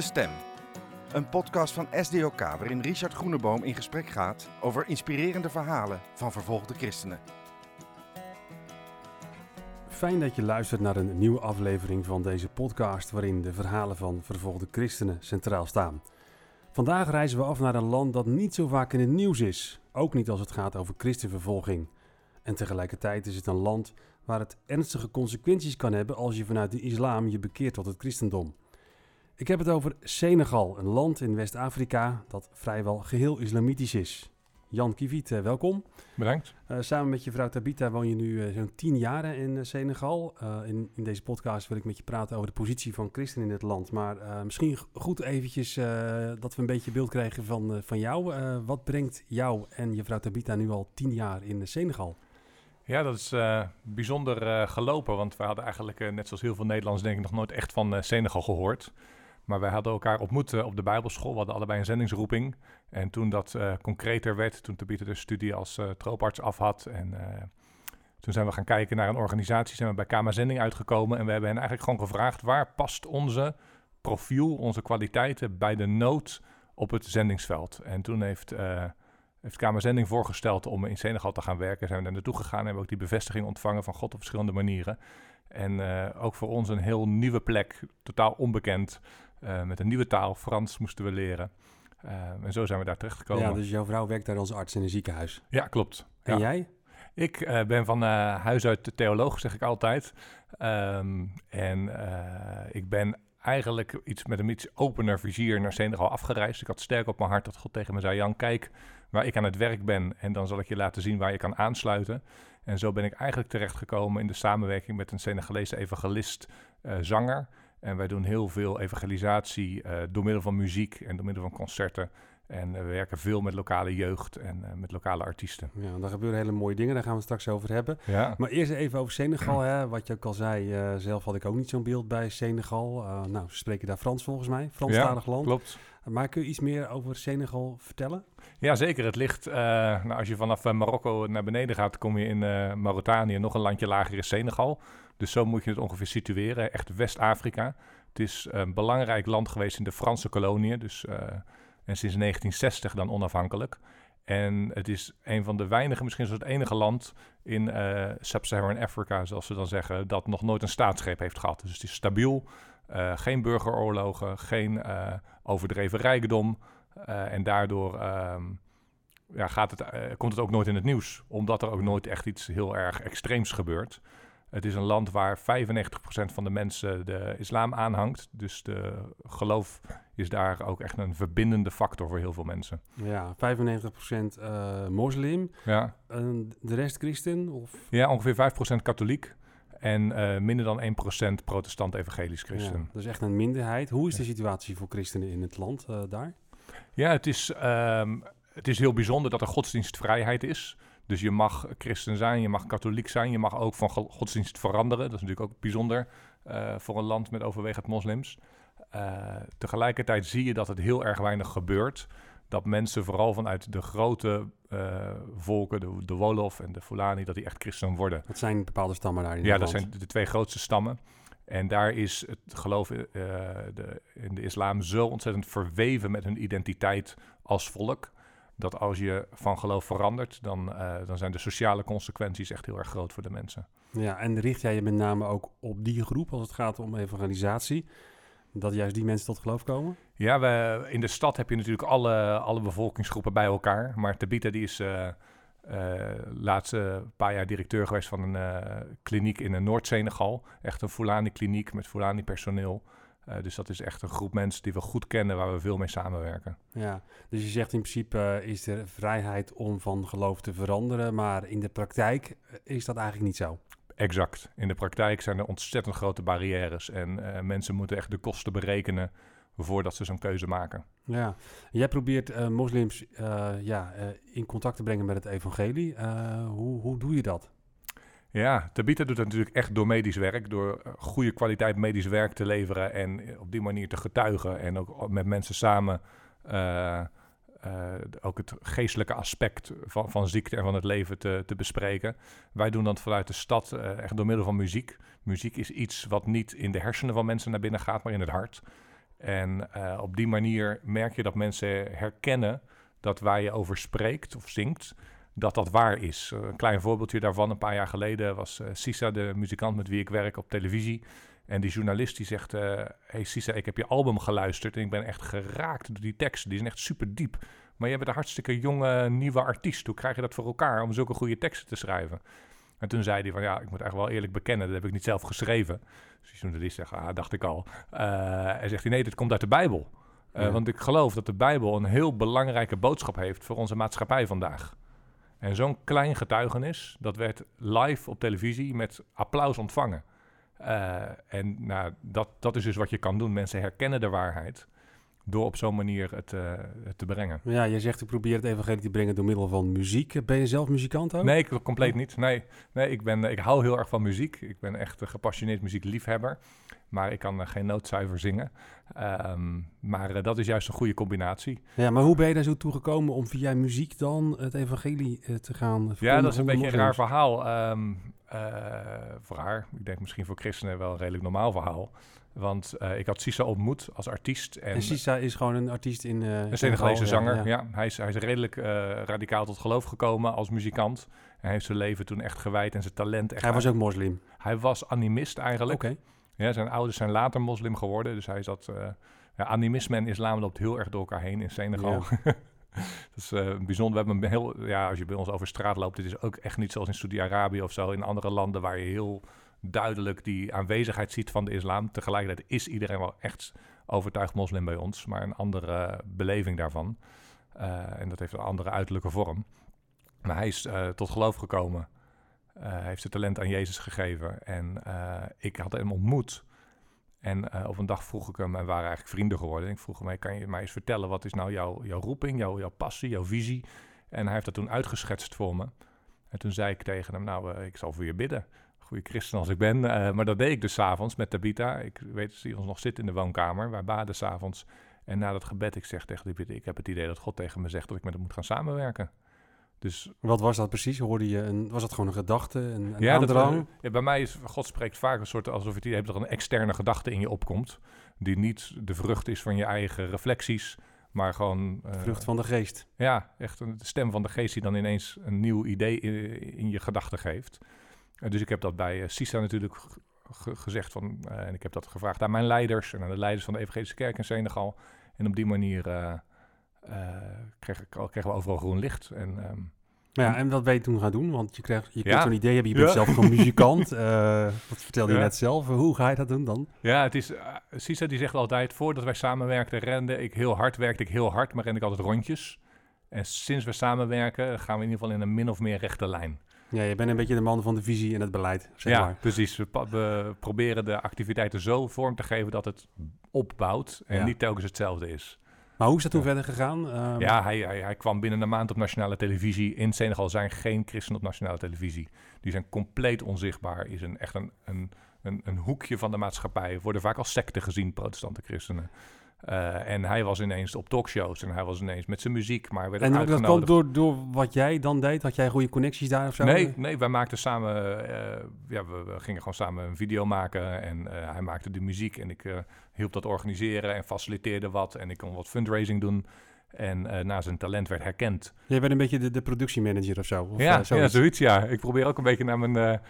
De Stem. Een podcast van SDOK waarin Richard Groeneboom in gesprek gaat over inspirerende verhalen van vervolgde christenen. Fijn dat je luistert naar een nieuwe aflevering van deze podcast waarin de verhalen van vervolgde christenen centraal staan. Vandaag reizen we af naar een land dat niet zo vaak in het nieuws is, ook niet als het gaat over christenvervolging. En tegelijkertijd is het een land waar het ernstige consequenties kan hebben als je vanuit de islam je bekeert tot het christendom. Ik heb het over Senegal, een land in West-Afrika dat vrijwel geheel islamitisch is. Jan Kiviet, eh, welkom. Bedankt. Uh, samen met je vrouw Tabita woon je nu uh, zo'n tien jaar in uh, Senegal. in, in deze podcast wil ik met je praten over de positie van christenen in het land. Maar misschien goed eventjes dat we een beetje beeld krijgen van, van jou. wat brengt jou en je vrouw Tabita nu al tien jaar in Senegal? Ja, dat is bijzonder gelopen. Want we hadden eigenlijk, net zoals heel veel Nederlanders denk ik, nog nooit echt van Senegal gehoord. Maar wij hadden elkaar ontmoet op de Bijbelschool. We hadden allebei een zendingsroeping. En toen dat uh, concreter werd, toen Tabitha de studie als uh, trooparts af had. En uh, toen zijn we gaan kijken naar een organisatie. Zijn we bij KMA Zending uitgekomen. En we hebben hen eigenlijk gewoon gevraagd: waar past onze profiel, onze kwaliteiten bij de nood op het zendingsveld? En toen heeft. heeft KMA Zending voorgesteld om in Senegal te gaan werken. Zijn we daar naartoe gegaan en hebben ook die bevestiging ontvangen van God op verschillende manieren. En ook voor ons een heel nieuwe plek, totaal onbekend. Uh, met een nieuwe taal, Frans, moesten we leren. Uh, en zo zijn we daar terechtgekomen. Ja, dus jouw vrouw werkt daar als arts in een ziekenhuis? Ja, klopt. En ja. jij? Ik uh, ben van huis uit theoloog, zeg ik altijd. Um, en ik ben eigenlijk iets met een iets opener vizier naar Senegal afgereisd. Ik had sterk op mijn hart dat God tegen me zei... Jan, kijk waar ik aan het werk ben en dan zal ik je laten zien waar je kan aansluiten. En zo ben ik eigenlijk terechtgekomen in de samenwerking met een Senegalese evangelist, zanger... En wij doen heel veel evangelisatie uh, door middel van muziek en door middel van concerten. En uh, we werken veel met lokale jeugd en uh, met lokale artiesten. Ja, daar gebeuren hele mooie dingen, daar gaan we het straks over hebben. Ja. Maar eerst even over Senegal. Hè. Wat je ook al zei, zelf had ik ook niet zo'n beeld bij Senegal. nou, ze spreken daar Frans volgens mij, Franstalig ja, land. klopt. Maar kun je iets meer over Senegal vertellen? Ja, zeker. Het ligt, nou, als je vanaf Marokko naar beneden gaat, kom je in Mauritanië, nog een landje lager is Senegal. Dus zo moet je het ongeveer situeren. Echt West-Afrika. Het is een belangrijk land geweest in de Franse koloniën. Dus, uh, en sinds 1960 dan onafhankelijk. En het is een van de weinige, misschien zelfs het enige land in uh, Sub-Saharan Afrika, zoals ze dan zeggen, dat nog nooit een staatsgreep heeft gehad. Dus het is stabiel, geen burgeroorlogen, geen overdreven rijkdom. en daardoor um, ja, gaat het, komt het ook nooit in het nieuws, omdat er ook nooit echt iets heel erg extreems gebeurt. Het is een land waar 95% van de mensen de islam aanhangt. Dus de geloof is daar ook echt een verbindende factor voor heel veel mensen. Ja, 95% uh, moslim. Ja. En de rest christen? Of? Ja, ongeveer 5% katholiek. En uh, minder dan 1% protestant evangelisch christen. Ja, dat is echt een minderheid. Hoe is de situatie voor christenen in het land uh, daar? Ja, het is, um, het is heel bijzonder dat er godsdienstvrijheid is. Dus je mag christen zijn, je mag katholiek zijn, je mag ook van godsdienst veranderen. Dat is natuurlijk ook bijzonder uh, voor een land met overwegend moslims. Uh, tegelijkertijd zie je dat het heel erg weinig gebeurt. Dat mensen vooral vanuit de grote uh, volken, de, de Wolof en de Fulani, dat die echt christen worden. Dat zijn bepaalde stammen daar in Ja, dat land. zijn de twee grootste stammen. En daar is het geloof de, in de islam zo ontzettend verweven met hun identiteit als volk dat als je van geloof verandert, dan, uh, dan zijn de sociale consequenties echt heel erg groot voor de mensen. Ja, en richt jij je met name ook op die groep als het gaat om evangelisatie? Dat juist die mensen tot geloof komen? Ja, we, in de stad heb je natuurlijk alle, alle bevolkingsgroepen bij elkaar. Maar Tabita die is uh, uh, laatste paar jaar directeur geweest van een kliniek in Noord-Senegal. Echt een Fulani-kliniek met Fulani-personeel. Uh, dus dat is echt een groep mensen die we goed kennen, waar we veel mee samenwerken. Ja, dus je zegt in principe uh, is er vrijheid om van geloof te veranderen, maar in de praktijk is dat eigenlijk niet zo. Exact. In de praktijk zijn er ontzettend grote barrières en uh, mensen moeten echt de kosten berekenen voordat ze zo'n keuze maken. Ja, jij probeert moslims ja, in contact te brengen met het evangelie. hoe, hoe doe je dat? Ja, Tabita doet dat natuurlijk echt door medisch werk, door goede kwaliteit medisch werk te leveren en op die manier te getuigen en ook met mensen samen uh, ook het geestelijke aspect van, van ziekte en van het leven te, te bespreken. Wij doen dat vanuit de stad echt door middel van muziek. Muziek is iets wat niet in de hersenen van mensen naar binnen gaat, maar in het hart. En eh, op die manier merk je dat mensen herkennen dat waar je over spreekt of zingt, dat dat waar is. een klein voorbeeldje daarvan, een paar jaar geleden was uh, Sisa, de muzikant met wie ik werk op televisie. En die journalist die zegt, uh, hey Sisa, ik heb je album geluisterd en ik ben echt geraakt door die teksten. Die zijn echt super diep. Maar je bent een hartstikke jonge, nieuwe artiest. Hoe krijg je dat voor elkaar om zulke goede teksten te schrijven? En toen zei hij van, ja, ik moet eigenlijk wel eerlijk bekennen, dat heb ik niet zelf geschreven. Dus die journalist zegt, ah, dacht ik al. Uh, en zegt hij, nee, dit komt uit de Bijbel. Uh, Want ik geloof dat de Bijbel een heel belangrijke boodschap heeft voor onze maatschappij vandaag. En zo'n klein getuigenis, dat werd live op televisie met applaus ontvangen. Uh, en nou, dat, dat is dus wat je kan doen. Mensen herkennen de waarheid door op zo'n manier het, uh, het, te brengen. Ja, je zegt ik probeer het evangelie te brengen door middel van muziek. Ben je zelf muzikant ook? Nee, ik, compleet niet. Nee, nee ik, ben, ik hou heel erg van muziek. Ik ben echt een gepassioneerd muziekliefhebber. Maar ik kan uh, geen noodzuiver zingen. Um, maar uh, dat is juist een goede combinatie. Ja, maar hoe ben je daar zo toegekomen om via muziek dan het evangelie te gaan Ja, dat is een beetje een raar verhaal. Um, voor haar, ik denk misschien voor christenen wel een redelijk normaal verhaal. Want uh, ik had Sisa ontmoet als artiest. En, en Sisa is gewoon een artiest in... Uh, een Senegalese zanger, ja. ja. Hij, is, hij is redelijk uh, radicaal tot geloof gekomen als muzikant. Hij heeft zijn leven toen echt gewijd en zijn talent echt... Hij was ook moslim? Hij was animist eigenlijk. Oké. Okay. Ja, zijn ouders zijn later moslim geworden. Dus hij zat... ja, animisme en islam loopt heel erg door elkaar heen in Senegal. Ja. dat is bijzonder. We hebben een heel... Ja, als je bij ons over straat loopt... Het is ook echt niet zoals in Saudi-Arabië of zo. In andere landen waar je heel duidelijk die aanwezigheid ziet van de islam. Tegelijkertijd is iedereen wel echt overtuigd moslim bij ons, maar een andere beleving daarvan. Uh, en dat heeft een andere uiterlijke vorm. Maar hij is uh, tot geloof gekomen. Hij heeft zijn talent aan Jezus gegeven. En ik had hem ontmoet. En op een dag vroeg ik hem, en waren eigenlijk vrienden geworden. Ik vroeg hem, kan je mij eens vertellen, wat is nou jouw, jouw roeping, jouw, jouw passie, jouw visie? En hij heeft dat toen uitgeschetst voor me. En toen zei ik tegen hem, nou, ik zal voor je bidden goede christen als ik ben. Maar dat deed ik dus s'avonds met Tabita. Ik weet dat hij ons nog zit in de woonkamer. Wij baden s'avonds. En na dat gebed, ik zeg tegen Tabita, ik heb het idee dat God tegen me zegt dat ik met hem moet gaan samenwerken. Dus, Wat was dat precies? Hoorde je een, was dat gewoon een gedachte, een, een ja, aandrang? Dat, ja, bij mij is God spreekt vaak een soort alsof het idee hebt dat er een externe gedachte in je opkomt. Die niet de vrucht is van je eigen reflecties, maar gewoon... Uh, vrucht van de geest. Ja, echt een stem van de geest die dan ineens een nieuw idee in, in je gedachten geeft dus ik heb dat bij uh, Sisa natuurlijk gezegd van, en ik heb dat gevraagd aan mijn leiders en aan de leiders van de Evangelische Kerk in Senegal. En op die manier kregen, kregen we overal groen licht. En, um, ja, en wat ben je toen gaan doen? Want je, krijgt, je kunt zo'n idee hebben, je bent ja. zelf gewoon muzikant. dat vertelde je net zelf. Hoe ga je dat doen dan? Ja, het is, Sisa die zegt altijd, voordat wij samenwerkten rende ik heel hard, werkte ik heel hard, maar rende ik altijd rondjes. En sinds we samenwerken gaan we in ieder geval in een min of meer rechte lijn. Ja, je bent een beetje de man van de visie en het beleid, zeg ja, maar. precies. We, we, proberen de activiteiten zo vorm te geven dat het opbouwt en niet telkens hetzelfde is. Maar hoe is dat toen verder gegaan? Um... Ja, hij, hij, hij, kwam binnen een maand op nationale televisie. In Senegal zijn geen christenen op nationale televisie. Die zijn compleet onzichtbaar. Is een, echt een, een, een, een hoekje van de maatschappij. Worden vaak als secte gezien, protestante christenen. Uh, en hij was ineens op talkshows en hij was ineens met zijn muziek, maar werd En dat kwam door, door wat jij dan deed? Had jij goede connecties daar of zo? Nee, nee wij maakten samen, uh, ja, we, we, gingen gewoon samen een video maken en uh, hij maakte de muziek en ik hielp dat organiseren en faciliteerde wat en ik kon wat fundraising doen. En na zijn talent werd herkend. Jij bent een beetje de, de productiemanager of zo? Of, ja, ja, zoiets ja. Ik probeer ook een beetje naar mijn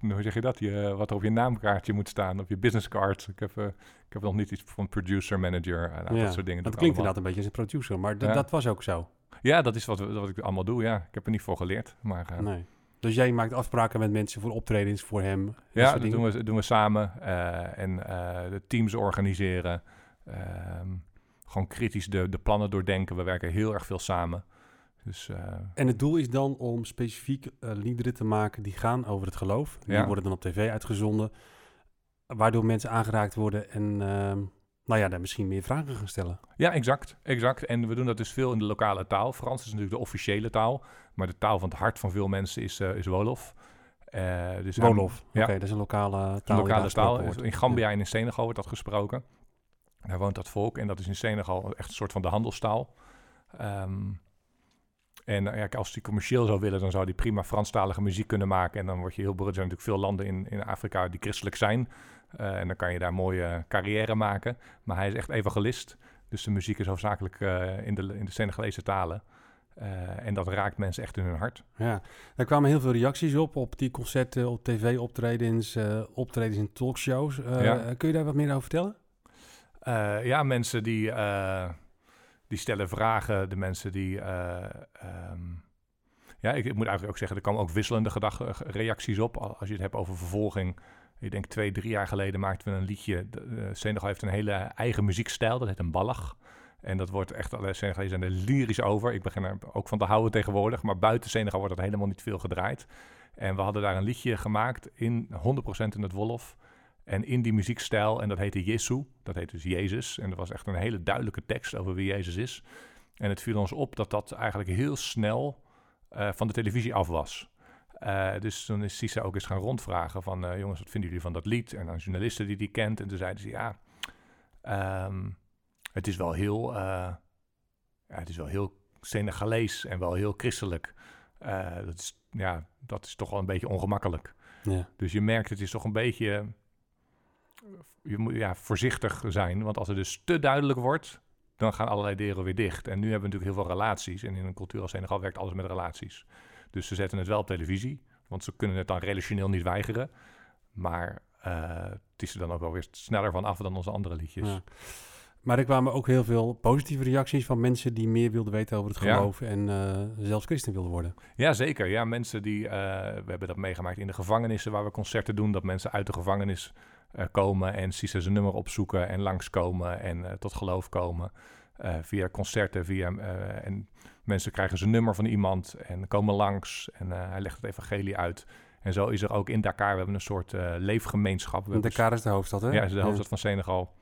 hoe zeg je dat? Je, wat er op je naamkaartje moet staan, op je business card. Ik heb, uh, ik heb nog niet iets van producer, manager, uh, nou, ja, dat soort dingen. Dat klinkt inderdaad een beetje als een producer, maar ja. dat was ook zo. Ja, dat is wat, wat ik allemaal doe, ja. Ik heb er niet voor geleerd, maar... Uh, nee. Dus jij maakt afspraken met mensen voor optredens voor hem? Ja, dat doen we, doen we samen. en de teams organiseren. Ehm, gewoon kritisch de, de plannen doordenken. We werken heel erg veel samen. Dus, uh... En het doel is dan om specifiek uh, liederen te maken die gaan over het geloof. Die worden dan op tv uitgezonden, waardoor mensen aangeraakt worden en uh, nou ja, daar misschien meer vragen gaan stellen. Ja, exact, exact. En we doen dat dus veel in de lokale taal. Frans is natuurlijk de officiële taal, maar de taal van het hart van veel mensen is, uh, is Wolof. dus Wolof, oké, okay, dat is een lokale taal. Een lokale taal. In Gambia en in Senegal wordt dat gesproken. Daar woont dat volk en dat is in Senegal echt een soort van de handelstaal. Um, En eh, ja, als hij commercieel zou willen, dan zou hij prima Franstalige muziek kunnen maken. En dan word je heel beroemd. Er zijn natuurlijk veel landen in, in Afrika die christelijk zijn. Eh, en dan kan je daar mooie carrière maken. Maar hij is echt evangelist. Dus de muziek is hoofdzakelijk uh, in, de, in de Senegalese talen. Uh, en dat raakt mensen echt in hun hart. Ja, er kwamen heel veel reacties op, op die concerten, op tv-optredens, optredens in talkshows. Ja. Kun je daar wat meer over vertellen? ja, mensen die die stellen vragen. De mensen die. Um, ja, ik, moet eigenlijk ook zeggen, er komen ook wisselende gedachten, reacties op. Als je het hebt over vervolging. Ik denk twee, drie jaar geleden maakten we een liedje. De, Senegal heeft een hele eigen muziekstijl. Dat heet een ballach. En dat wordt echt, alle Senegalese zijn er lyrisch over. Ik begin er ook van te houden tegenwoordig. Maar buiten Senegal wordt dat helemaal niet veel gedraaid. En we hadden daar een liedje gemaakt in 100% in het Wolof. En in die muziekstijl, en dat heette Jesu, dat heet dus Jezus. En dat was echt een hele duidelijke tekst over wie Jezus is. En het viel ons op dat dat eigenlijk heel snel uh, van de televisie af was. Uh, dus toen is Sisa ook eens gaan rondvragen van... Uh, jongens, wat vinden jullie van dat lied? En aan journalisten die die kent. En toen zeiden ze, ja, um, het is wel heel... ja, het is wel heel Senegalees en wel heel christelijk. dat, is, ja, dat is toch wel een beetje ongemakkelijk. Ja. Dus je merkt, het is toch een beetje je moet ja, voorzichtig zijn. Want als het dus te duidelijk wordt, dan gaan allerlei deuren weer dicht. En nu hebben we natuurlijk heel veel relaties. En in een cultuur als Senegal werkt alles met relaties. Dus ze zetten het wel op televisie. Want ze kunnen het dan relationeel niet weigeren. Maar uh, het is er dan ook wel weer sneller van af dan onze andere liedjes. Ja. Maar er kwamen ook heel veel positieve reacties van mensen die meer wilden weten over het geloof en uh, zelfs christen wilden worden. Ja, zeker. Ja, mensen die, uh, we hebben dat meegemaakt in de gevangenissen waar we concerten doen, dat mensen uit de gevangenis komen en Cisa zijn nummer opzoeken en langskomen en uh, tot geloof komen. Uh, via concerten, via, en mensen krijgen zijn nummer van iemand en komen langs en hij legt het evangelie uit. En zo is er ook in Dakar, we hebben een soort leefgemeenschap. Dakar is de hoofdstad, hè? Ja, is de hoofdstad ja. van Senegal.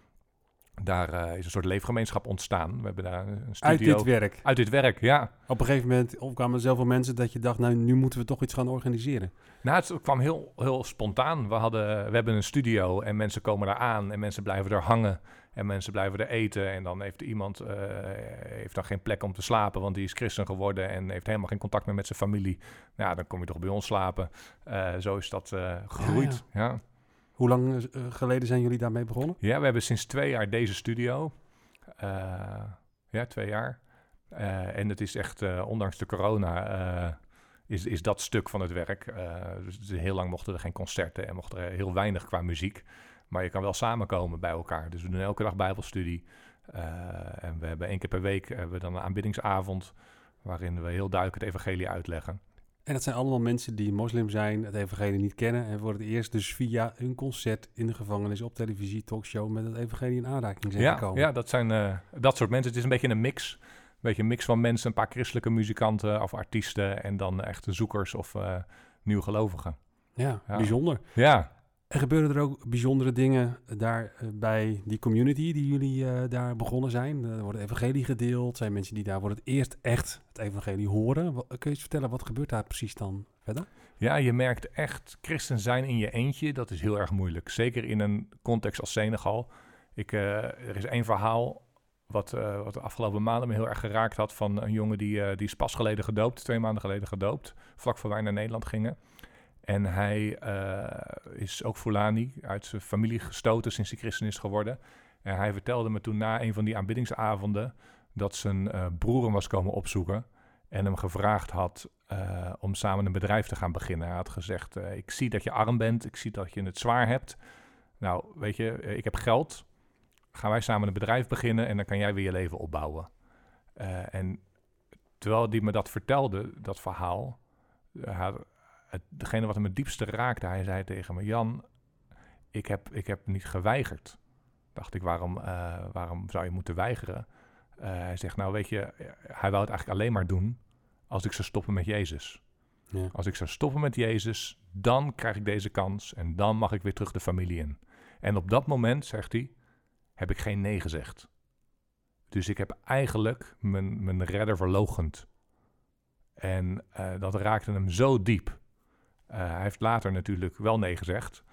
Daar uh, is een soort leefgemeenschap ontstaan. We hebben daar een studio... Uit dit werk? Uit dit werk, ja. Op een gegeven moment kwamen er zoveel mensen dat je dacht... nou, nu moeten we toch iets gaan organiseren. Nou, het kwam heel, heel spontaan. We, hadden, we hebben een studio en mensen komen daar aan... en mensen blijven er hangen en mensen blijven er eten. En dan heeft iemand uh, heeft dan geen plek om te slapen... want die is christen geworden en heeft helemaal geen contact meer met zijn familie. Nou, dan kom je toch bij ons slapen. Uh, zo is dat gegroeid, ja. ja. Hoe lang uh, geleden zijn jullie daarmee begonnen? Ja, we hebben sinds twee jaar deze studio. Uh, ja, twee jaar. Uh, en het is echt, ondanks de corona, is, is dat stuk van het werk. dus heel lang mochten er geen concerten en mochten er heel weinig qua muziek. Maar je kan wel samenkomen bij elkaar. Dus we doen elke dag bijbelstudie. en we hebben één keer per week hebben we dan een aanbiddingsavond... waarin we heel duidelijk het evangelie uitleggen. En dat zijn allemaal mensen die moslim zijn, het evangelie niet kennen en voor het eerst dus via een concert in de gevangenis op televisie, talkshow met het evangelie in aanraking zijn ja, gekomen. Ja, dat zijn uh, dat soort mensen. Het is een beetje een mix. Een beetje een mix van mensen, een paar christelijke muzikanten of artiesten en dan echte zoekers of uh, nieuwgelovigen. Ja, ja, bijzonder. Ja. En gebeuren er ook bijzondere dingen daar uh, bij die community die jullie uh, daar begonnen zijn? Er wordt evangelie gedeeld, zijn mensen die daar voor het eerst echt het evangelie horen. Kun je eens vertellen, wat gebeurt daar precies dan verder? Ja, je merkt echt, christen zijn in je eentje, dat is heel erg moeilijk. Zeker in een context als Senegal. Ik, er is één verhaal wat, wat de afgelopen maanden me heel erg geraakt had... van een jongen die, die is pas geleden gedoopt, twee maanden geleden gedoopt... vlak voor wij naar Nederland gingen... En hij uh, is ook Fulani, uit zijn familie gestoten sinds hij christen is geworden. En hij vertelde me toen na een van die aanbiddingsavonden dat zijn uh, broer hem was komen opzoeken en hem gevraagd had uh, om samen een bedrijf te gaan beginnen. Hij had gezegd, ik zie dat je arm bent, ik zie dat je het zwaar hebt. Nou, weet je, ik heb geld, gaan wij samen een bedrijf beginnen en dan kan jij weer je leven opbouwen. en terwijl hij me dat vertelde, dat verhaal, het, degene wat hem het diepste raakte, hij zei tegen me: Jan, ik heb, ik heb niet geweigerd. Dacht ik, waarom, uh, waarom zou je moeten weigeren? Uh, hij zegt: Nou, weet je, hij wou het eigenlijk alleen maar doen als ik zou stoppen met Jezus. Ja. Als ik zou stoppen met Jezus, dan krijg ik deze kans en dan mag ik weer terug de familie in. En op dat moment, zegt hij, heb ik geen nee gezegd. Dus ik heb eigenlijk mijn, mijn redder verlogend. En uh, dat raakte hem zo diep. Uh, hij heeft later natuurlijk wel nee gezegd.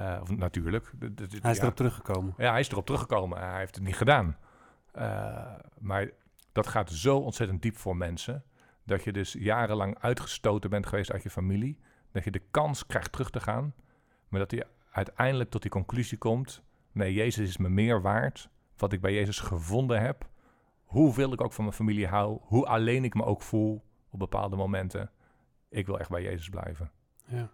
Uh, of natuurlijk. Hij is ja. erop teruggekomen. Ja, hij is erop teruggekomen. Hij heeft het niet gedaan. Uh, maar dat gaat zo ontzettend diep voor mensen. Dat je dus jarenlang uitgestoten bent geweest uit je familie. Dat je de kans krijgt terug te gaan. Maar dat je uiteindelijk tot die conclusie komt: nee, Jezus is me meer waard. Wat ik bij Jezus gevonden heb. Hoeveel ik ook van mijn familie hou. Hoe alleen ik me ook voel op bepaalde momenten. Ik wil echt bij Jezus blijven. Ja.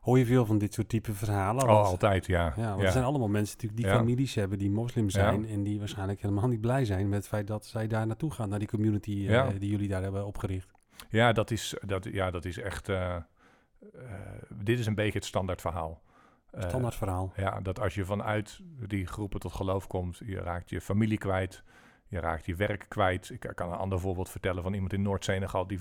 Hoor je veel van dit soort type verhalen? Oh, Want- altijd, ja. Ja, want ja. er zijn allemaal mensen natuurlijk die Ja. families hebben die moslim zijn en die waarschijnlijk helemaal niet blij zijn met het feit dat zij daar naartoe gaan, naar die community eh, die jullie daar hebben opgericht. Ja, dat is, dat, ja, dat is echt. eh, eh, dit is een beetje het standaard verhaal. Standaard verhaal. ja, dat als je vanuit die groepen tot geloof komt, je raakt je familie kwijt, je raakt je werk kwijt. Ik kan een ander voorbeeld vertellen van iemand in Noord-Senegal. Die,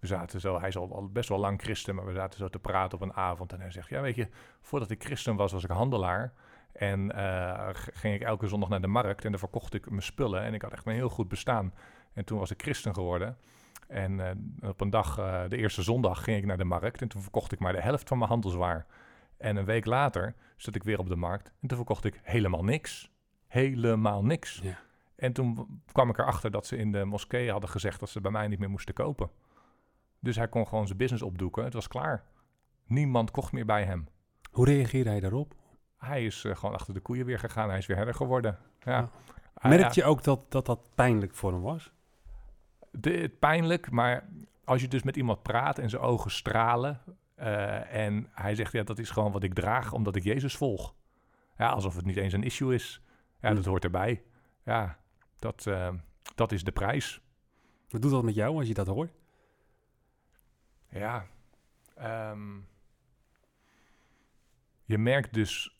we zaten zo, hij is al, al best wel lang christen, maar we zaten zo te praten op een avond. En hij zegt, ja weet je, voordat ik christen was, was ik handelaar. En eh, ging ik elke zondag naar de markt en dan verkocht ik mijn spullen. En ik had echt een heel goed bestaan. En toen was ik christen geworden. En eh, op een dag, eh, de eerste zondag, ging ik naar de markt. En toen verkocht ik maar de helft van mijn handelswaar. En een week later zat ik weer op de markt. En toen verkocht ik helemaal niks. Helemaal niks. Ja. En toen kwam ik erachter dat ze in de moskee hadden gezegd dat ze bij mij niet meer moesten kopen. Dus hij kon gewoon zijn business opdoeken. Het was klaar. Niemand kocht meer bij hem. Hoe reageerde hij daarop? Hij is eh, gewoon achter de koeien weer gegaan. Hij is weer herder geworden. Ja. Je ook dat, dat dat pijnlijk voor hem was? de, het pijnlijk, maar als je dus met iemand praat en zijn ogen stralen eh, en hij zegt, ja, dat is gewoon wat ik draag omdat ik Jezus volg. Ja, alsof het niet eens een issue is. Ja, dat hoort erbij. Ja, dat, eh, dat is de prijs. Wat doet dat met jou als je dat hoort? Ja, ehm, je merkt dus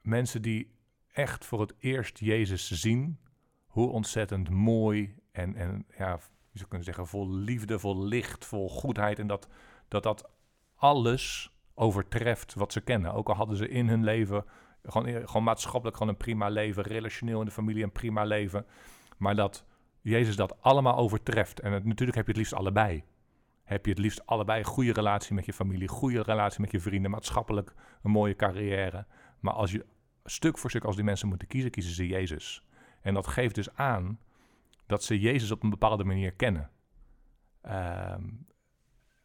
mensen die echt voor het eerst Jezus zien, hoe ontzettend mooi en, en ja, je zou kunnen zeggen, vol liefde, vol licht, vol goedheid. En dat dat, dat alles overtreft wat ze kennen. Ook al hadden ze in hun leven gewoon, gewoon maatschappelijk gewoon een prima leven, relationeel in de familie een prima leven. Maar dat Jezus dat allemaal overtreft. En natuurlijk heb je het liefst allebei. Heb je het liefst allebei goede relatie met je familie, goede relatie met je vrienden, maatschappelijk een mooie carrière. Maar als je stuk voor stuk als die mensen moeten kiezen, kiezen ze Jezus. En dat geeft dus aan dat ze Jezus op een bepaalde manier kennen. Ehm,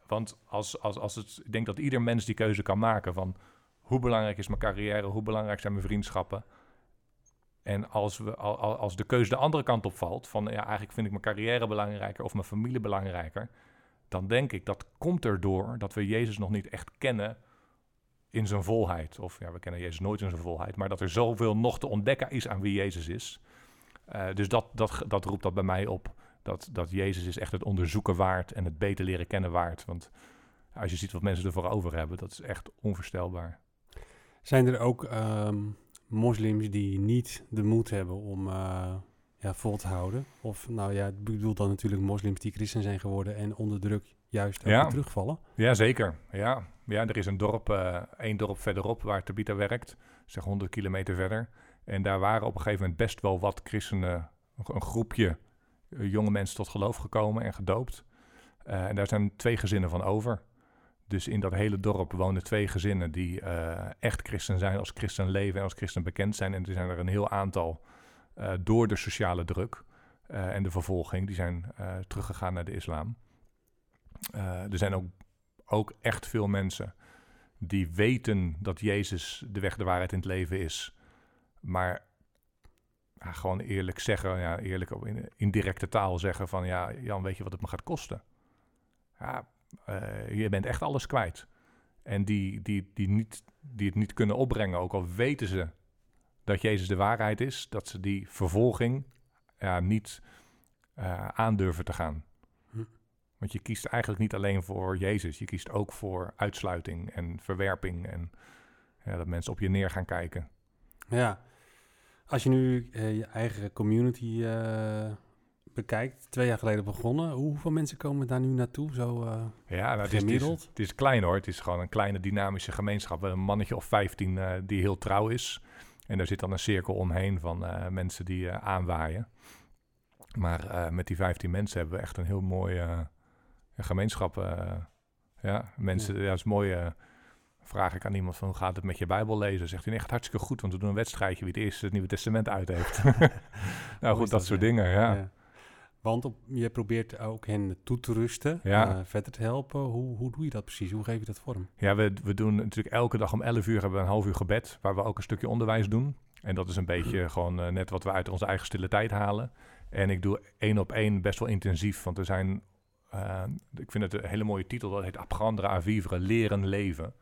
want als, als, als het, ik denk dat ieder mens die keuze kan maken van hoe belangrijk is mijn carrière, hoe belangrijk zijn mijn vriendschappen. En als, we, al- al- als de keuze de andere kant op valt, van ja, eigenlijk vind ik mijn carrière belangrijker of mijn familie belangrijker, dan denk ik dat komt erdoor dat we Jezus nog niet echt kennen in zijn volheid. Of ja, we kennen Jezus nooit in zijn volheid, maar dat er zoveel nog te ontdekken is aan wie Jezus is. Eh, dus dat, dat, dat roept dat bij mij op. Dat, dat Jezus is echt het onderzoeken waard en het beter leren kennen waard. Want als je ziet wat mensen ervoor over hebben, dat is echt onvoorstelbaar. Zijn er ook ehm, moslims die niet de moed hebben om eh, ja, vol te houden? Of nou ja, ik bedoel dan natuurlijk moslims die christen zijn geworden en onder druk juist Ja. terugvallen. Ja, zeker. Ja, ja er is een dorp, eh één dorp verderop waar Tabita werkt, zeg 100 kilometer verder. En daar waren op een gegeven moment best wel wat christenen, een groepje eh, jonge mensen tot geloof gekomen en gedoopt. Eh, en daar zijn twee gezinnen van over. Dus in dat hele dorp wonen twee gezinnen die echt christen zijn, als christen leven en als christen bekend zijn. En er zijn er een heel aantal eh, door de sociale druk eh, en de vervolging, die zijn eh, teruggegaan naar de islam. Er zijn ook, ook echt veel mensen die weten dat Jezus de weg, de waarheid in het leven is. Maar gewoon eerlijk zeggen, ja, eerlijk in, in directe taal zeggen van... ja, Jan, weet je wat het me gaat kosten? Ja, je bent echt alles kwijt. En die, die, die, niet, die het niet kunnen opbrengen, ook al weten ze dat Jezus de waarheid is... dat ze die vervolging ja, niet eh, aandurven te gaan. Hm. Want je kiest eigenlijk niet alleen voor Jezus. Je kiest ook voor uitsluiting en verwerping. En ja, dat mensen op je neer gaan kijken. Ja, als je nu eh, je eigen community eh, bekijkt, twee jaar geleden begonnen, hoeveel mensen komen daar nu naartoe? Zo, eh, Ja, nou, het, is, het, is, het is klein hoor. Het is gewoon een kleine dynamische gemeenschap. Een mannetje of 15 eh, die heel trouw is. En daar zit dan een cirkel omheen van eh, mensen die eh, aanwaaien. Maar eh, met die 15 mensen hebben we echt een heel mooi eh, gemeenschap. ja, mensen, ja. dat is mooi. vraag ik aan iemand van hoe gaat het met je Bijbel lezen? Zegt hij, nee, gaat hartstikke goed, want we doen een wedstrijdje wie het eerst het Nieuwe Testament uit heeft. nou goed, dat, dat, soort ja. dingen, ja. ja. Want op, je probeert ook hen toe te rusten, Ja. eh, verder te helpen. Hoe, hoe doe je dat precies? Hoe geef je dat vorm? Ja, we, we doen natuurlijk elke dag om 11 uur hebben we een half uur gebed, waar we ook een stukje onderwijs doen. En dat is een beetje gewoon eh, net wat we uit onze eigen stille tijd halen. En ik doe één op één best wel intensief, want er zijn, eh, ik vind het een hele mooie titel, dat heet Apprendre à vivre, leren leven.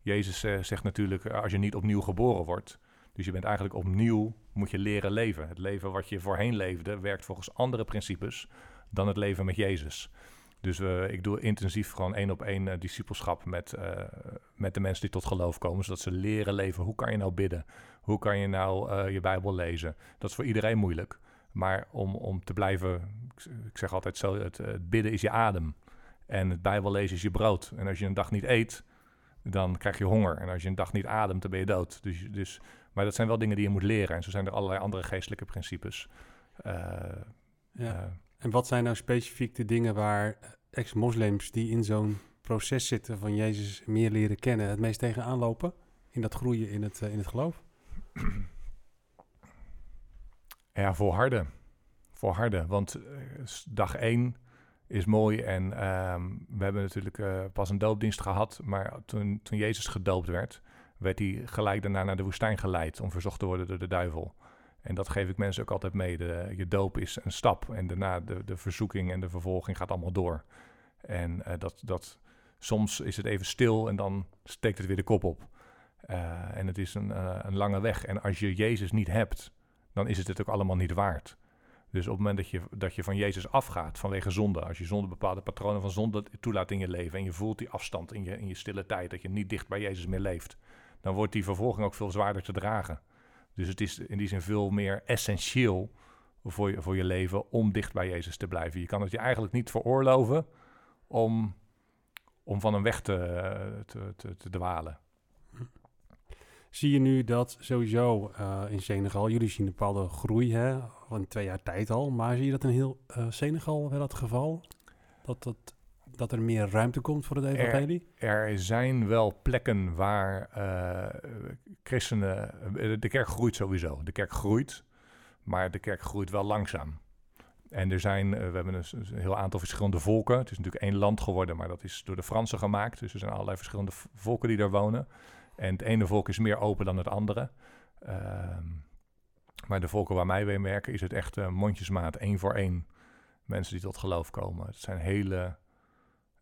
Jezus zegt natuurlijk, als je niet opnieuw geboren wordt, dus je bent eigenlijk opnieuw, moet je leren leven. Het leven wat je voorheen leefde, werkt volgens andere principes dan het leven met Jezus. Dus eh, ik doe intensief gewoon één op één eh, discipelschap met, eh, met de mensen die tot geloof komen. Zodat ze leren leven. Hoe kan je nou bidden? Hoe kan je nou eh, je Bijbel lezen? Dat is voor iedereen moeilijk. Maar om, om te blijven, ik zeg altijd zo, het, het bidden is je adem. En het Bijbel lezen is je brood. En als je een dag niet eet, dan krijg je honger. En als je een dag niet ademt, dan ben je dood. Dus, dus, maar dat zijn wel dingen die je moet leren. En zo zijn er allerlei andere geestelijke principes. Eh, Ja. eh, En wat zijn nou specifiek de dingen waar ex-moslims die in zo'n proces zitten van Jezus meer leren kennen, het meest tegenaan lopen? In dat groeien in het, eh, in het geloof? Ja, volharden. Volharden. Want dag één is mooi en ehm, we hebben natuurlijk pas een doopdienst gehad. Maar toen, toen Jezus gedoopt werd, werd hij gelijk daarna naar de woestijn geleid om verzocht te worden door de duivel. En dat geef ik mensen ook altijd mee. De, je doop is een stap en daarna de, de verzoeking en de vervolging gaat allemaal door. En eh, dat, dat, soms is het even stil en dan steekt het weer de kop op. Eh, en het is een, eh, een lange weg. En als je Jezus niet hebt, dan is het het ook allemaal niet waard. Dus op het moment dat je, dat je van Jezus afgaat vanwege zonde, als je zonde bepaalde patronen van zonde toelaat in je leven en je voelt die afstand in je, in je stille tijd, dat je niet dicht bij Jezus meer leeft, dan wordt die vervolging ook veel zwaarder te dragen. Dus het is in die zin veel meer essentieel voor je, voor je leven om dicht bij Jezus te blijven. Je kan het je eigenlijk niet veroorloven om, om van hem weg te, te, te, dwalen. Zie je nu dat sowieso eh, in Senegal, jullie zien een bepaalde groei hè, van twee jaar tijd al, maar zie je dat in heel eh, Senegal wel het geval? Dat, dat, dat er meer ruimte komt voor het evangelie? Er zijn wel plekken waar eh, christenen. eh, De kerk groeit sowieso. De kerk groeit, maar de kerk groeit wel langzaam. En er zijn, eh, we hebben een, heel aantal verschillende volken. Het is natuurlijk één land geworden, maar dat is door de Fransen gemaakt. Dus er zijn allerlei verschillende volken die daar wonen. En het ene volk is meer open dan het andere. Ehm, maar de volken waar mij mee werken, is het echt mondjesmaat, één voor één. Mensen die tot geloof komen. Het zijn hele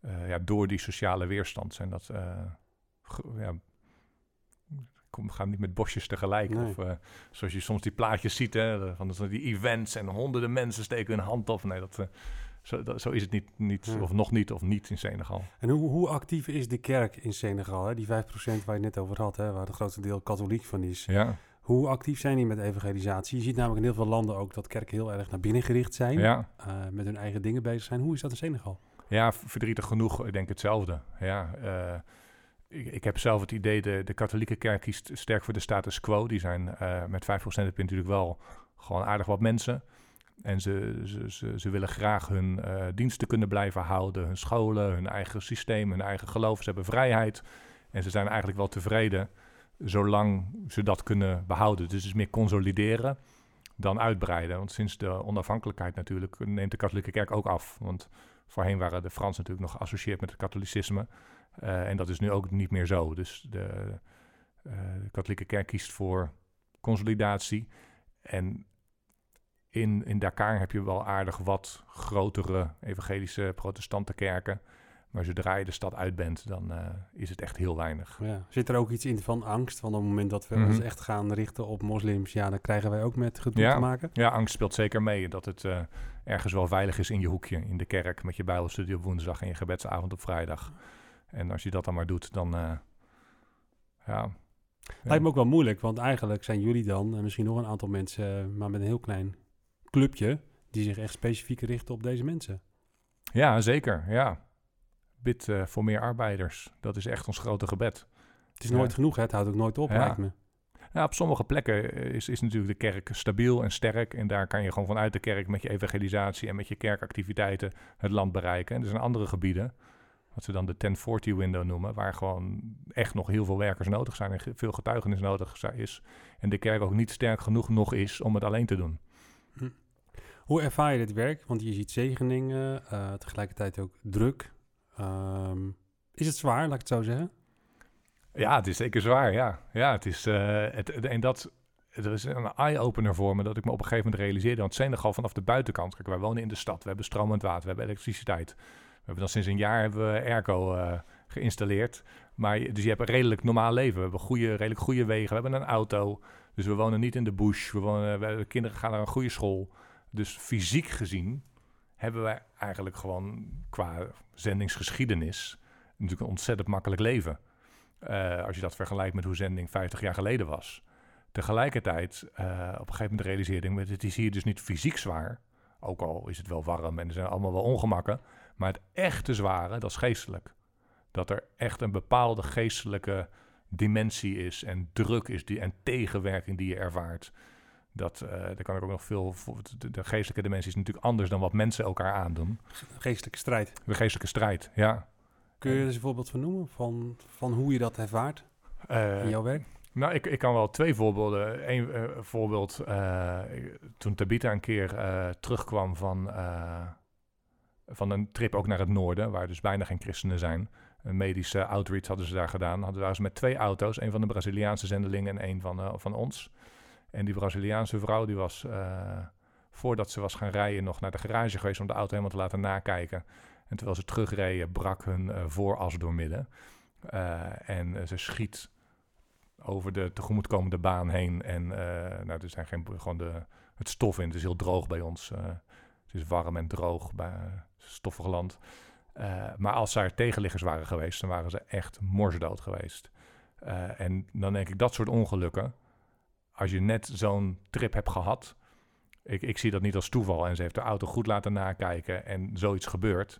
eh, ja, door die sociale weerstand zijn dat. ge- ja, kom, gaan niet met bosjes tegelijk. Nee. Of eh, zoals je soms die plaatjes ziet, hè, van die events en honderden mensen steken hun hand op. Nee, dat, zo, dat, zo is het niet, niet Ja. of nog niet, of niet in Senegal. En hoe, hoe actief is de kerk in Senegal? Hè? Die 5% waar je net over had, hè, waar het grootste deel katholiek van is. Ja, Hoe actief zijn die met evangelisatie? Je ziet namelijk in heel veel landen ook dat kerken heel erg naar binnen gericht zijn. ja. met hun eigen dingen bezig zijn. Hoe is dat in Senegal? Ja, verdrietig genoeg, ik denk hetzelfde. Ja, eh, ik, ik heb zelf het idee, de, de katholieke kerk kiest sterk voor de status quo. Die zijn eh, met 5% heb je natuurlijk wel gewoon aardig wat mensen. En ze, ze, ze, ze willen graag hun eh, diensten kunnen blijven houden, hun scholen, hun eigen systeem, hun eigen geloof. Ze hebben vrijheid en ze zijn eigenlijk wel tevreden zolang ze dat kunnen behouden. Dus het is meer consolideren dan uitbreiden. Want sinds de onafhankelijkheid natuurlijk neemt de katholieke kerk ook af. Want Voorheen waren de Fransen natuurlijk nog geassocieerd met het katholicisme. Eh, en dat is nu ook niet meer zo. Dus de, eh, de katholieke kerk kiest voor consolidatie. En in, in Dakar heb je wel aardig wat grotere evangelische protestante kerken. Maar zodra je de stad uit bent, dan eh, is het echt heel weinig. Ja. Zit er ook iets in van angst? Want op het moment dat we Mhm. ons echt gaan richten op moslims, ja, dan krijgen wij ook met gedoe Ja. te maken. Ja, angst speelt zeker mee. Dat het eh, ergens wel veilig is in je hoekje, in de kerk, met je bijbelstudie op woensdag en je gebedsavond op vrijdag. En als je dat dan maar doet, dan eh, ja. Lijkt me ook wel moeilijk, want eigenlijk zijn jullie dan, en misschien nog een aantal mensen, maar met een heel klein clubje, die zich echt specifiek richten op deze mensen. Ja, zeker. Ja. Bid eh, voor meer arbeiders. Dat is echt ons grote gebed. Het is nooit genoeg, hè? het houdt ook nooit op, Ja. lijkt me. Ja, op sommige plekken eh, is, is natuurlijk de kerk stabiel en sterk. En daar kan je gewoon vanuit de kerk met je evangelisatie en met je kerkactiviteiten het land bereiken. En er zijn andere gebieden, wat ze dan de 1040 window noemen, waar gewoon echt nog heel veel werkers nodig zijn en veel getuigenis nodig is. En de kerk ook niet sterk genoeg nog is om het alleen te doen. Hoe ervaar je dit werk? Want je ziet zegeningen, uh, tegelijkertijd ook druk. Um, is het zwaar, laat ik het zo zeggen? Ja, het is zeker zwaar, ja. Ja, het is... Uh, het, en dat... Er is een eye-opener voor me dat ik me op een gegeven moment realiseerde. Want Senegal vanaf de buitenkant... Kijk, wij wonen in de stad. We hebben stromend water. We hebben elektriciteit. We hebben dan sinds een jaar hebben we airco uh, geïnstalleerd. Maar dus je hebt een redelijk normaal leven. We hebben goede, redelijk goede wegen. We hebben een auto. Dus we wonen niet in de bush. We wonen, we, de kinderen gaan naar een goede school. Dus fysiek gezien hebben wij eigenlijk gewoon qua zendingsgeschiedenis natuurlijk een ontzettend makkelijk leven. Uh, als je dat vergelijkt met hoe zending 50 jaar geleden was. Tegelijkertijd, uh, op een gegeven moment realiseerde ik, het is hier dus niet fysiek zwaar. Ook al is het wel warm en er zijn allemaal wel ongemakken. Maar het echte zware, dat is geestelijk. Dat er echt een bepaalde geestelijke dimensie is en druk is die, en tegenwerking die je ervaart. Dat, uh, daar kan ik ook nog veel. De, de, geestelijke dimensie is natuurlijk anders dan wat mensen elkaar aandoen. Geestelijke strijd. De geestelijke strijd, ja. Kun je er eens een voorbeeld van noemen van, van hoe je dat ervaart uh, in jouw werk? Nou, ik, ik kan wel twee voorbeelden. Eén uh, voorbeeld, toen Tabita een keer terugkwam van, van een trip ook naar het noorden, waar dus bijna geen christenen zijn. Een medische outreach hadden ze daar gedaan. Hadden waren ze met twee auto's, een van de Braziliaanse zendelingen en een van, van ons. En die Braziliaanse vrouw, die was voordat ze was gaan rijden nog naar de garage geweest om de auto helemaal te laten nakijken. En terwijl ze terugreden, brak hun uh, vooras doormidden. Uh, en ze schiet over de tegemoetkomende baan heen. En nou, er zijn geen, gewoon de, het stof in. Het is heel droog bij ons. het is warm en droog bij stoffig land. maar als er tegenliggers waren geweest, dan waren ze echt morsdood geweest. en dan denk ik, dat soort ongelukken, als je net zo'n trip hebt gehad, ik, ik, zie dat niet als toeval. En ze heeft de auto goed laten nakijken en zoiets gebeurt.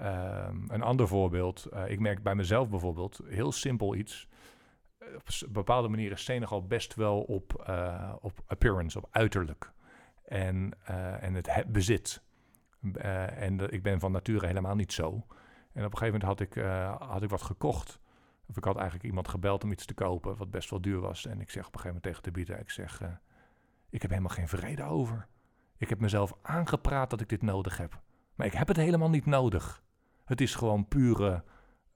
Um, een ander voorbeeld, uh, ik merk bij mezelf bijvoorbeeld, heel simpel iets. Op een bepaalde manier is Senegal best wel op, uh, op appearance, op uiterlijk. En, uh, en het bezit. en ik ben van nature helemaal niet zo. En op een gegeven moment had ik, had ik wat gekocht. Of ik had eigenlijk iemand gebeld om iets te kopen, wat best wel duur was. En ik zeg op een gegeven moment tegen de bieder, ik zeg, ik heb helemaal geen vrede over. Ik heb mezelf aangepraat dat ik dit nodig heb. Maar ik heb het helemaal niet nodig. Het is gewoon pure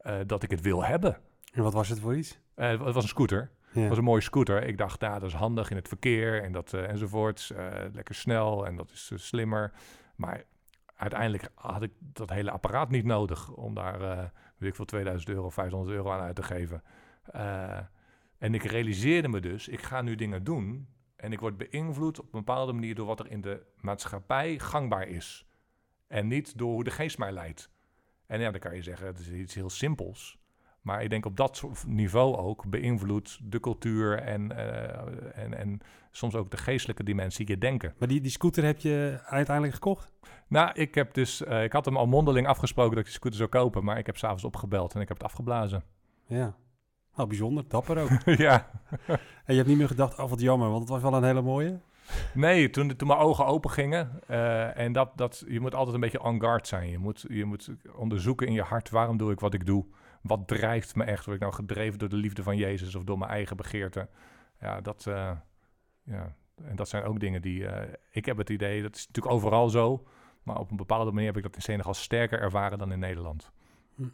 uh, dat ik het wil hebben. En wat was het voor iets? Uh, het was een scooter. Ja. Het was een mooie scooter. Ik dacht, nou, dat is handig in het verkeer en dat uh, enzovoorts. lekker snel en dat is slimmer. Maar uiteindelijk had ik dat hele apparaat niet nodig om daar, weet ik veel, 2000 euro, 500 euro aan uit te geven. en ik realiseerde me dus, ik ga nu dingen doen en ik word beïnvloed op een bepaalde manier door wat er in de maatschappij gangbaar is. En niet door hoe de geest mij leidt. En ja, dan kan je zeggen, het is iets heel simpels. Maar ik denk op dat niveau ook beïnvloedt de cultuur en, uh, en, en soms ook de geestelijke dimensie je denken. Maar die, die scooter heb je uiteindelijk gekocht? Nou, ik heb dus, uh, ik had hem al mondeling afgesproken dat ik die scooter zou kopen, maar ik heb s'avonds opgebeld en ik heb het afgeblazen. Ja, nou bijzonder, dapper ook. ja. en je hebt niet meer gedacht, oh wat jammer, want het was wel een hele mooie. Nee, toen, toen mijn ogen open gingen. Uh, en dat, dat, je moet altijd een beetje on guard zijn. Je moet, je moet onderzoeken in je hart, waarom doe ik wat ik doe? Wat drijft me echt? Word ik nou gedreven door de liefde van Jezus of door mijn eigen begeerte? Ja, dat, uh, ja. En dat zijn ook dingen die... Uh, ik heb het idee, dat is natuurlijk overal zo... maar op een bepaalde manier heb ik dat in Senegal sterker ervaren dan in Nederland. Hm.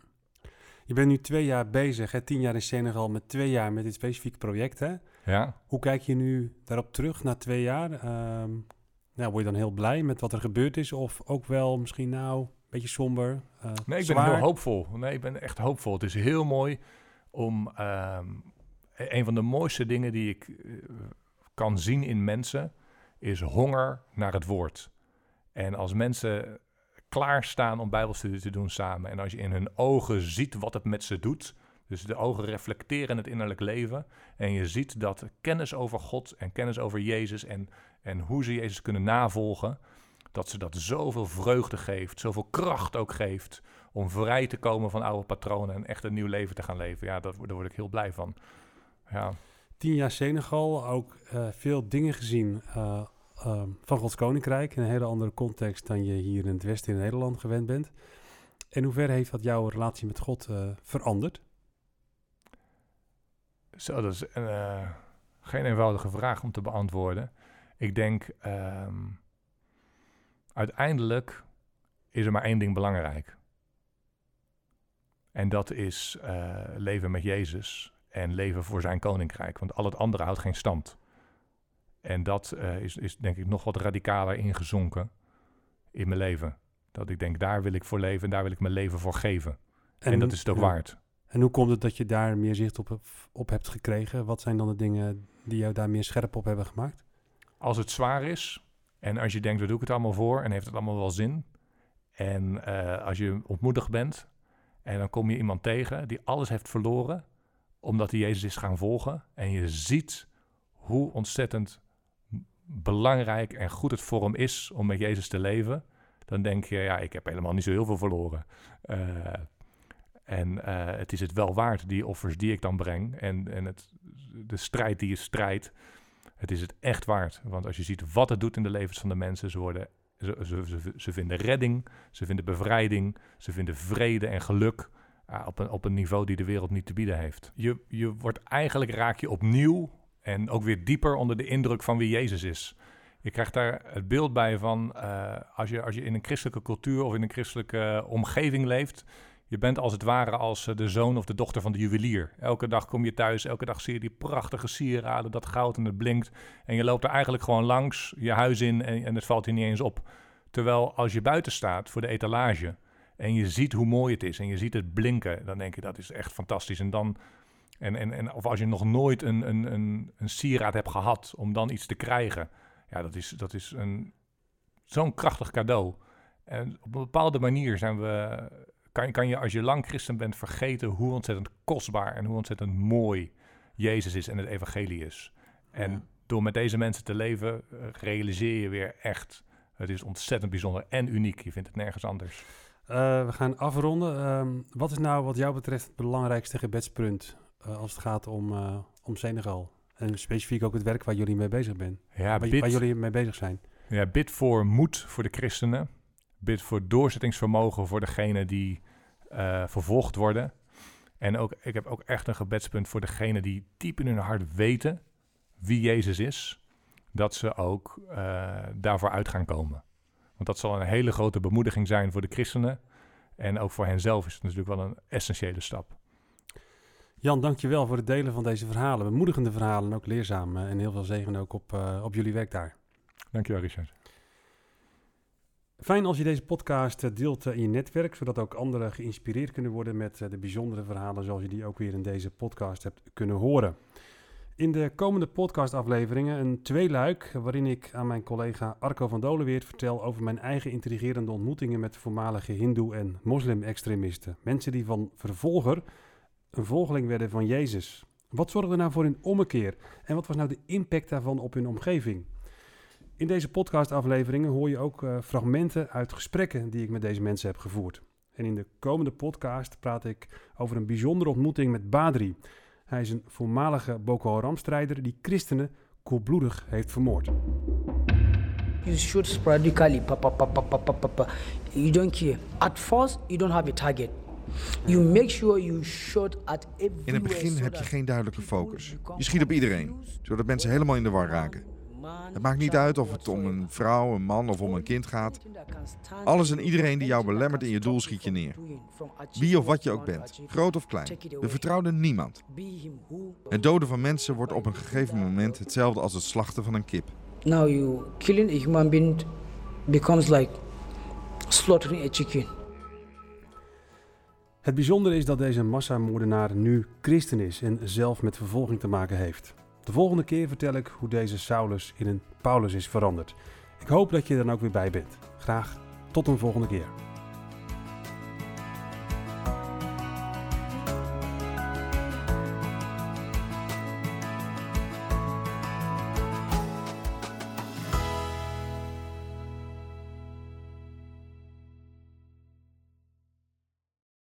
Je bent nu twee jaar bezig, hè? tien jaar in Senegal met twee jaar met dit specifieke project. Hè? Ja. Hoe kijk je nu daarop terug na twee jaar? Um, nou, word je dan heel blij met wat er gebeurd is? Of ook wel misschien nou beetje somber? Uh, nee, ik ben heel hoopvol. Nee, ik ben echt hoopvol. Het is heel mooi om... Um, een van de mooiste dingen die ik uh, kan zien in mensen... is honger naar het woord. En als mensen klaarstaan om bijbelstudie te doen samen... en als je in hun ogen ziet wat het met ze doet dus de ogen reflecteren het innerlijk leven. En je ziet dat kennis over God en kennis over Jezus en, en hoe ze Jezus kunnen navolgen, dat ze dat zoveel vreugde geeft, zoveel kracht ook geeft om vrij te komen van oude patronen en echt een nieuw leven te gaan leven. Ja, dat, daar word ik heel blij van. Ja. Tien jaar Senegal, ook uh, veel dingen gezien uh, uh, van Gods Koninkrijk in een hele andere context dan je hier in het Westen in Nederland gewend bent. En hoe ver heeft dat jouw relatie met God veranderd? Zo, dat is geen eenvoudige vraag om te beantwoorden. Ik denk, um, uiteindelijk is er maar één ding belangrijk. En dat is uh, leven met Jezus en leven voor zijn koninkrijk. Want al het andere houdt geen stand. En dat uh, is, is denk ik nog wat radicaler ingezonken in mijn leven. Dat ik denk, daar wil ik voor leven en daar wil ik mijn leven voor geven. En, en dat is het ook ja. waard. En hoe komt het dat je daar meer zicht op, op hebt gekregen? Wat zijn dan de dingen die jou daar meer scherp op hebben gemaakt? Als het zwaar is en als je denkt, waar doe ik het allemaal voor en heeft het allemaal wel zin? En uh, als je ontmoedigd bent en dan kom je iemand tegen die alles heeft verloren omdat hij Jezus is gaan volgen. En je ziet hoe ontzettend belangrijk en goed het voor hem is om met Jezus te leven. Dan denk je, ja, ik heb helemaal niet zo heel veel verloren. Uh, en uh, het is het wel waard, die offers die ik dan breng. En, en het, de strijd die je strijdt, het is het echt waard. Want als je ziet wat het doet in de levens van de mensen, ze, worden, ze, ze, ze, vinden redding, ze vinden bevrijding, ze vinden vrede en geluk. Uh, op, een, op een niveau die de wereld niet te bieden heeft. Je, je wordt eigenlijk, raak je opnieuw en ook weer dieper onder de indruk van wie Jezus is. Je krijgt daar het beeld bij van uh, als, je, als je in een christelijke cultuur of in een christelijke omgeving leeft, je bent als het ware als de zoon of de dochter van de juwelier. Elke dag kom je thuis, elke dag zie je die prachtige sieraden, dat goud en het blinkt. En je loopt er eigenlijk gewoon langs je huis in en, en het valt je niet eens op. Terwijl als je buiten staat voor de etalage en je ziet hoe mooi het is en je ziet het blinken, dan denk je dat is echt fantastisch. En dan, en, en, en, of als je nog nooit een, een, een, een sieraad hebt gehad om dan iets te krijgen, ja, dat is, dat is een, zo'n krachtig cadeau. En op een bepaalde manier zijn we kan, kan je als je lang christen bent vergeten hoe ontzettend kostbaar en hoe ontzettend mooi Jezus is en het evangelie is. En ja. door met deze mensen te leven, uh, realiseer je weer echt, het is ontzettend bijzonder en uniek. Je vindt het nergens anders. Uh, we gaan afronden. Um, wat is nou wat jou betreft het belangrijkste gebedspunt uh, als het gaat om, om Senegal? En specifiek ook het werk waar jullie mee bezig zijn. Ja, waar, waar jullie mee bezig zijn. Ja, bid voor moed voor de christenen bid voor doorzettingsvermogen voor degenen die uh, vervolgd worden. En ook, ik heb ook echt een gebedspunt voor degenen die diep in hun hart weten wie Jezus is, dat ze ook uh, daarvoor uit gaan komen. Want dat zal een hele grote bemoediging zijn voor de christenen. En ook voor henzelf is het natuurlijk wel een essentiële stap. Jan, dankjewel voor het delen van deze verhalen. Bemoedigende verhalen en ook leerzaam. En heel veel zegen ook op, uh, op jullie werk daar. Dankjewel, Richard. Fijn als je deze podcast deelt in je netwerk, zodat ook anderen geïnspireerd kunnen worden met de bijzondere verhalen zoals je die ook weer in deze podcast hebt kunnen horen. In de komende podcastafleveringen een tweeluik waarin ik aan mijn collega Arco van Dolenweert vertel over mijn eigen intrigerende ontmoetingen met voormalige hindoe- en moslim-extremisten. Mensen die van vervolger een volgeling werden van Jezus. Wat zorgde nou voor hun ommekeer en wat was nou de impact daarvan op hun omgeving? In deze podcastafleveringen hoor je ook uh, fragmenten uit gesprekken die ik met deze mensen heb gevoerd. En in de komende podcast praat ik over een bijzondere ontmoeting met Badri. Hij is een voormalige Boko Haram-strijder die christenen koelbloedig heeft vermoord. You shoot sporadically, pa, pa, pa, pa, pa, pa, pa. You don't care. At first, you don't have a target. You make sure you shoot at In het begin heb je geen duidelijke focus. Je schiet op iedereen, zodat mensen helemaal in de war raken. Het maakt niet uit of het om een vrouw, een man of om een kind gaat. Alles en iedereen die jou belemmert in je doel schiet je neer. Wie of wat je ook bent, groot of klein. We vertrouwden niemand. Het doden van mensen wordt op een gegeven moment hetzelfde als het slachten van een kip. Now you killing a human being becomes like slaughtering a chicken. Het bijzondere is dat deze massamoordenaar nu christen is en zelf met vervolging te maken heeft. De volgende keer vertel ik hoe deze Saulus in een Paulus is veranderd. Ik hoop dat je er dan ook weer bij bent. Graag tot een volgende keer.